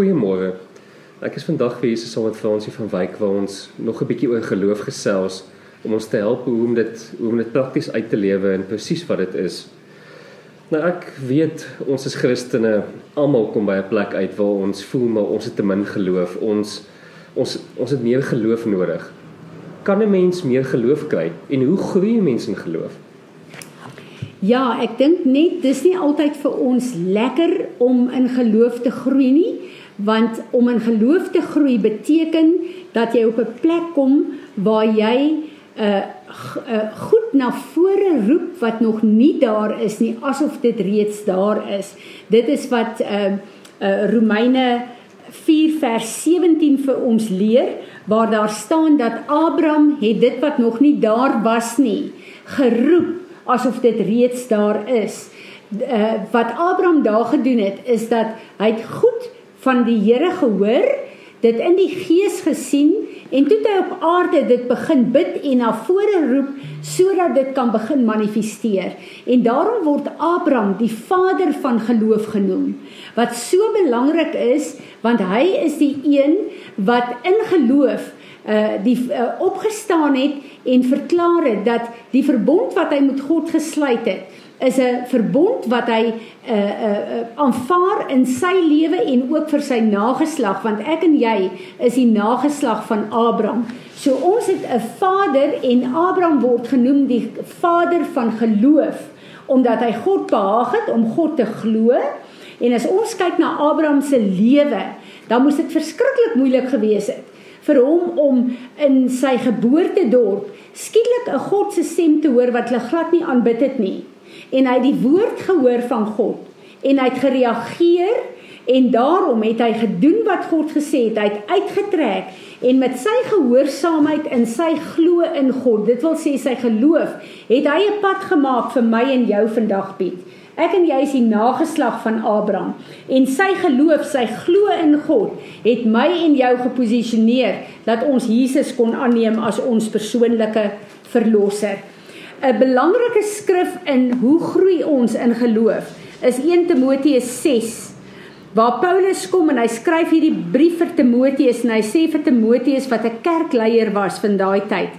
Goeiemôre. Ek is vandag vir Jesus saam met Fransie van Wyk waar ons nog 'n bietjie oor geloof gesels om ons te help hoe om dit hoe om dit prakties uit te lewe en presies wat dit is. Nou ek weet ons as Christene almal kom by 'n plek uit waar ons voel maar ons het te min geloof. Ons ons ons het meer geloof nodig. Kan 'n mens meer geloof kry en hoe groei 'n mens in geloof? Ja, ek dink net dis nie altyd vir ons lekker om in geloof te groei nie, want om in geloof te groei beteken dat jy op 'n plek kom waar jy 'n uh, uh, goed na vore roep wat nog nie daar is nie, asof dit reeds daar is. Dit is wat uh, uh Romeine 4 vers 17 vir ons leer waar daar staan dat Abraham het dit wat nog nie daar was nie geroep asof dit reeds daar is. Uh, wat Abraham daar gedoen het is dat hy het goed van die Here gehoor, dit in die gees gesien en toe hy op aarde dit begin bid en na vore roep sodat dit kan begin manifesteer. En daarom word Abraham die vader van geloof genoem. Wat so belangrik is want hy is die een wat in geloof uh die uh, opgestaan het en verklaar het dat die verbond wat hy met God gesluit het is 'n verbond wat hy uh uh aanvaar in sy lewe en ook vir sy nageslag want ek en jy is die nageslag van Abraham. So ons het 'n vader en Abraham word genoem die vader van geloof omdat hy God behaag het om God te glo. En as ons kyk na Abraham se lewe, dan moes dit verskriklik moeilik gewees het vir hom om in sy geboortedorp skielik 'n God se stem te hoor wat hulle glad nie aanbid het nie. En hy het die woord gehoor van God en hy het gereageer en daarom het hy gedoen wat God gesê het. Hy het uitgetrek en met sy gehoorsaamheid in sy glo in God, dit wil sê sy geloof, het hy 'n pad gemaak vir my en jou vandag Piet. Ek en jy is die nageslag van Abraham en sy geloof, sy glo in God het my en jou geposisioneer dat ons Jesus kon aanneem as ons persoonlike verlosser. 'n Belangrike skrif in hoe groei ons in geloof is 1 Timoteus 6 waar Paulus kom en hy skryf hierdie brief vir Timoteus en hy sê vir Timoteus wat 'n kerkleier was van daai tyd.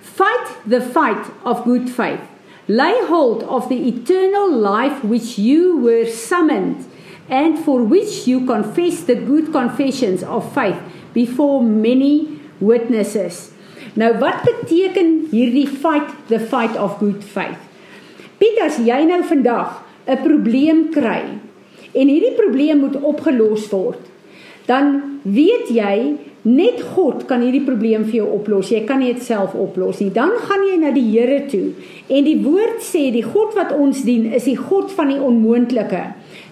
Fight the fight of good faith. Lay hold of the eternal life which you were summoned and for which you confess the good confessions of faith before many witnesses. Nou wat beteken hierdie fight the fight of good faith? Piet as jy nou vandag 'n probleem kry en hierdie probleem moet opgelos word, dan weet jy Net God kan hierdie probleem vir jou oplos. Jy kan nie dit self oplos nie. Dan gaan jy na die Here toe. En die woord sê die God wat ons dien is die God van die onmoontlike.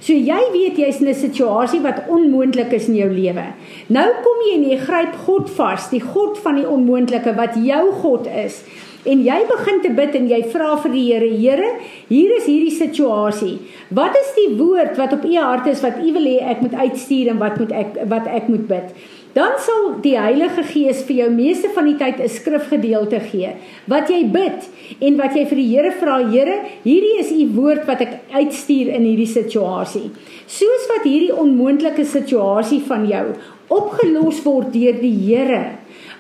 So jy weet jy's in 'n situasie wat onmoontlik is in jou lewe. Nou kom jy en jy gryp God vas, die God van die onmoontlike wat jou God is. En jy begin te bid en jy vra vir die Here, Here, hier is hierdie situasie. Wat is die woord wat op u hart is wat u wil hê ek moet uitstuur en wat moet ek wat ek moet bid? dan sal die Heilige Gees vir jou meeste van die tyd 'n skrifgedeelte gee wat jy bid en wat jy vir die Here vra Here hierdie is u woord wat ek uitstuur in hierdie situasie soos wat hierdie onmoontlike situasie van jou opgelos word deur die Here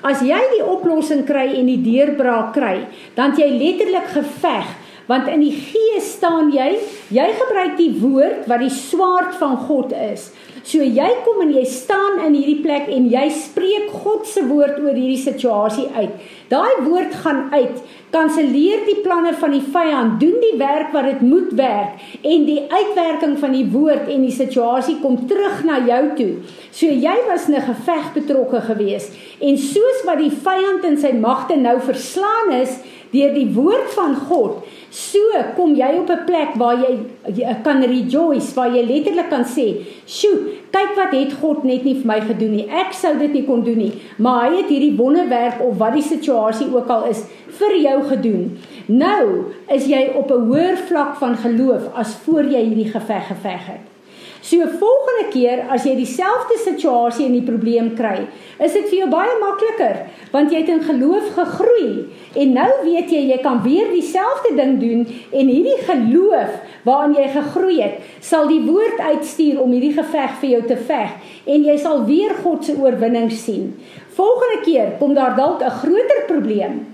as jy die oplossing kry en die deurbraak kry dan jy letterlik geveg want in die gees staan jy jy gebruik die woord wat die swaard van God is. So jy kom en jy staan in hierdie plek en jy spreek God se woord oor hierdie situasie uit. Daai woord gaan uit, kanselleer die planne van die vyand, doen die werk wat dit moet werk. En die uitwerking van die woord en die situasie kom terug na jou toe. So jy was in 'n geveg betrokke geweest en soos wat die vyand en sy magte nou verslaan is deur die woord van God, So kom jy op 'n plek waar jy, jy kan rejoice, waar jy letterlik kan sê, "Sjoe, kyk wat het God net nie vir my gedoen nie. Ek sou dit nie kon doen nie, maar hy het hierdie wonderwerk of wat die situasie ook al is vir jou gedoen." Nou is jy op 'n hoër vlak van geloof as voor jy hierdie geveg geveg het. So volgende keer as jy dieselfde situasie en die probleem kry, is dit vir jou baie makliker want jy het in geloof gegroei. En nou weet jy jy kan weer dieselfde ding doen en hierdie geloof waaraan jy gegroei het, sal die woord uitstuur om hierdie geveg vir jou te veg. En jy sal weer God se oorwinning sien. Volgende keer kom daar dalk 'n groter probleem.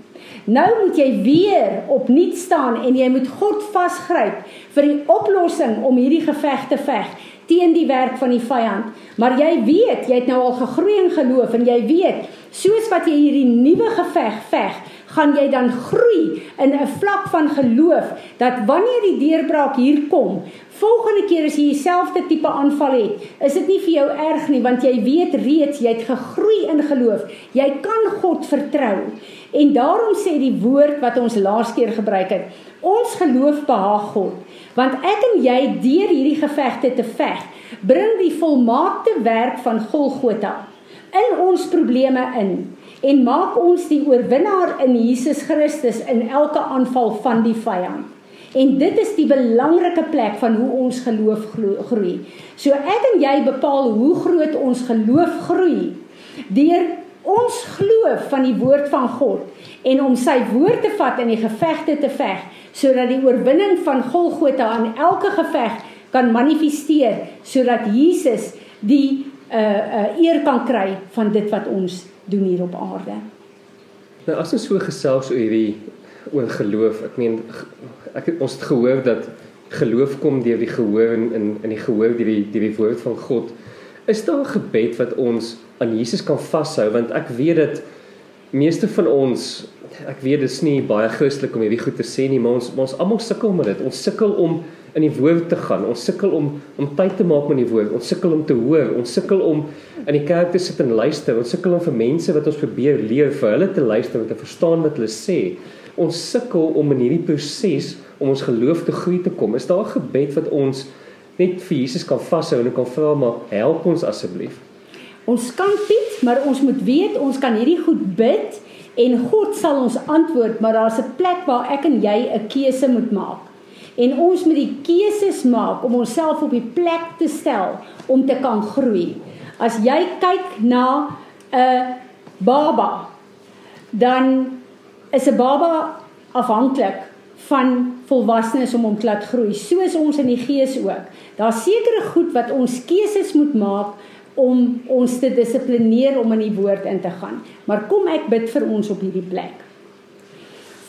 Nou moet jy weer opnuut staan en jy moet God vasgryp vir die oplossing om hierdie geveg te veg teen die werk van die vyand. Maar jy weet, jy het nou al gegroei in geloof en jy weet, soos wat jy hierdie nuwe geveg veg, gaan jy dan groei in 'n vlak van geloof dat wanneer die deurbraak hier kom, volgende keer as jy dieselfde tipe aanval het, is dit nie vir jou erg nie want jy weet reeds jy het gegroei in geloof. Jy kan God vertrou. En daarom sê die woord wat ons laas keer gebruik het, ons geloof behaag God. Want ek en jy deur hierdie gevegte te veg, bring die volmaakte werk van Golgotha in ons probleme in en maak ons die oorwinnaar in Jesus Christus in elke aanval van die vyand. En dit is die belangrike plek van hoe ons geloof groei. So ek en jy bepaal hoe groot ons geloof groei deur ons glo van die woord van God en om sy woord te vat in die gevegte te veg sodat die oorwinning van Golgotha aan elke geveg kan manifesteer sodat Jesus die uh uh eer kan kry van dit wat ons doen hier op aarde. Nou as ons so gesels oor hierdie oor geloof, ek meen ek het ons het gehoor dat geloof kom deur die gehoor in in in die gehoor deur die deur die woord van God. Is daar 'n gebed wat ons aan Jesus kan vashou want ek weet dat meeste van ons ek weet dit is nie baie Christelik om hierdie goed te sê nie, maar ons ons almal sukkel met dit. Ons sukkel om in die woord te gaan. Ons sukkel om om tyd te maak met die woord. Ons sukkel om te hoor. Ons sukkel om in die kerk te sit en luister. Ons sukkel om vir mense wat ons probeer leer vir hulle te luister en te verstaan wat hulle sê. Ons sukkel om in hierdie proses om ons geloof te groei te kom. Is daar 'n gebed wat ons net vir Jesus kan vashou en kan vra maar help ons asseblief. Ons kan Piet, maar ons moet weet ons kan hierdie goed bid en God sal ons antwoord, maar daar's 'n plek waar ek en jy 'n keuse moet maak. En ons moet die keuses maak om onsself op die plek te stel om te kan groei. As jy kyk na 'n baba, dan is 'n baba afhanklik van volwassenes om hom te laat groei, soos ons in die gees ook. Daar's sekere goed wat ons keuses moet maak om ons te dissiplineer om in die woord in te gaan. Maar kom ek bid vir ons op hierdie plek.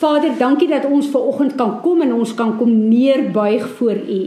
Vader, dankie dat ons ver oggend kan kom en ons kan kom neerbuig voor U.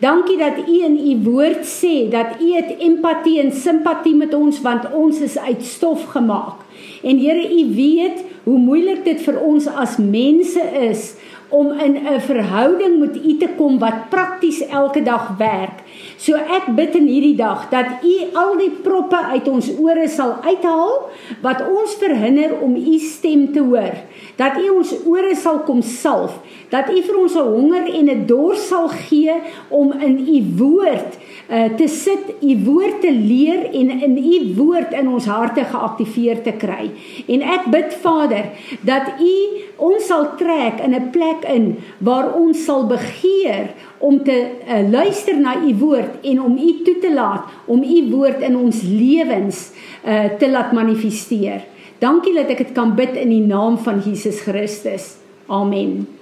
Dankie dat U in U woord sê dat U het empatie en simpatie met ons want ons is uit stof gemaak. En Here, U weet hoe moeilik dit vir ons as mense is om in 'n verhouding met U te kom wat prakties elke dag werk. So ek bid in hierdie dag dat U al die proppe uit ons ore sal uithaal wat ons verhinder om U stem te hoor. Dat U ons ore sal kom salf, dat U vir ons 'n honger en 'n dors sal gee om in U woord uh, te sit, U woord te leer en in U woord in ons harte geaktiveer te kry. En ek bid Vader dat U ons sal trek in 'n plek in waar ons sal begeer om te uh, luister na u woord en om u toe te laat om u woord in ons lewens uh, te laat manifesteer. Dankie dat ek dit kan bid in die naam van Jesus Christus. Amen.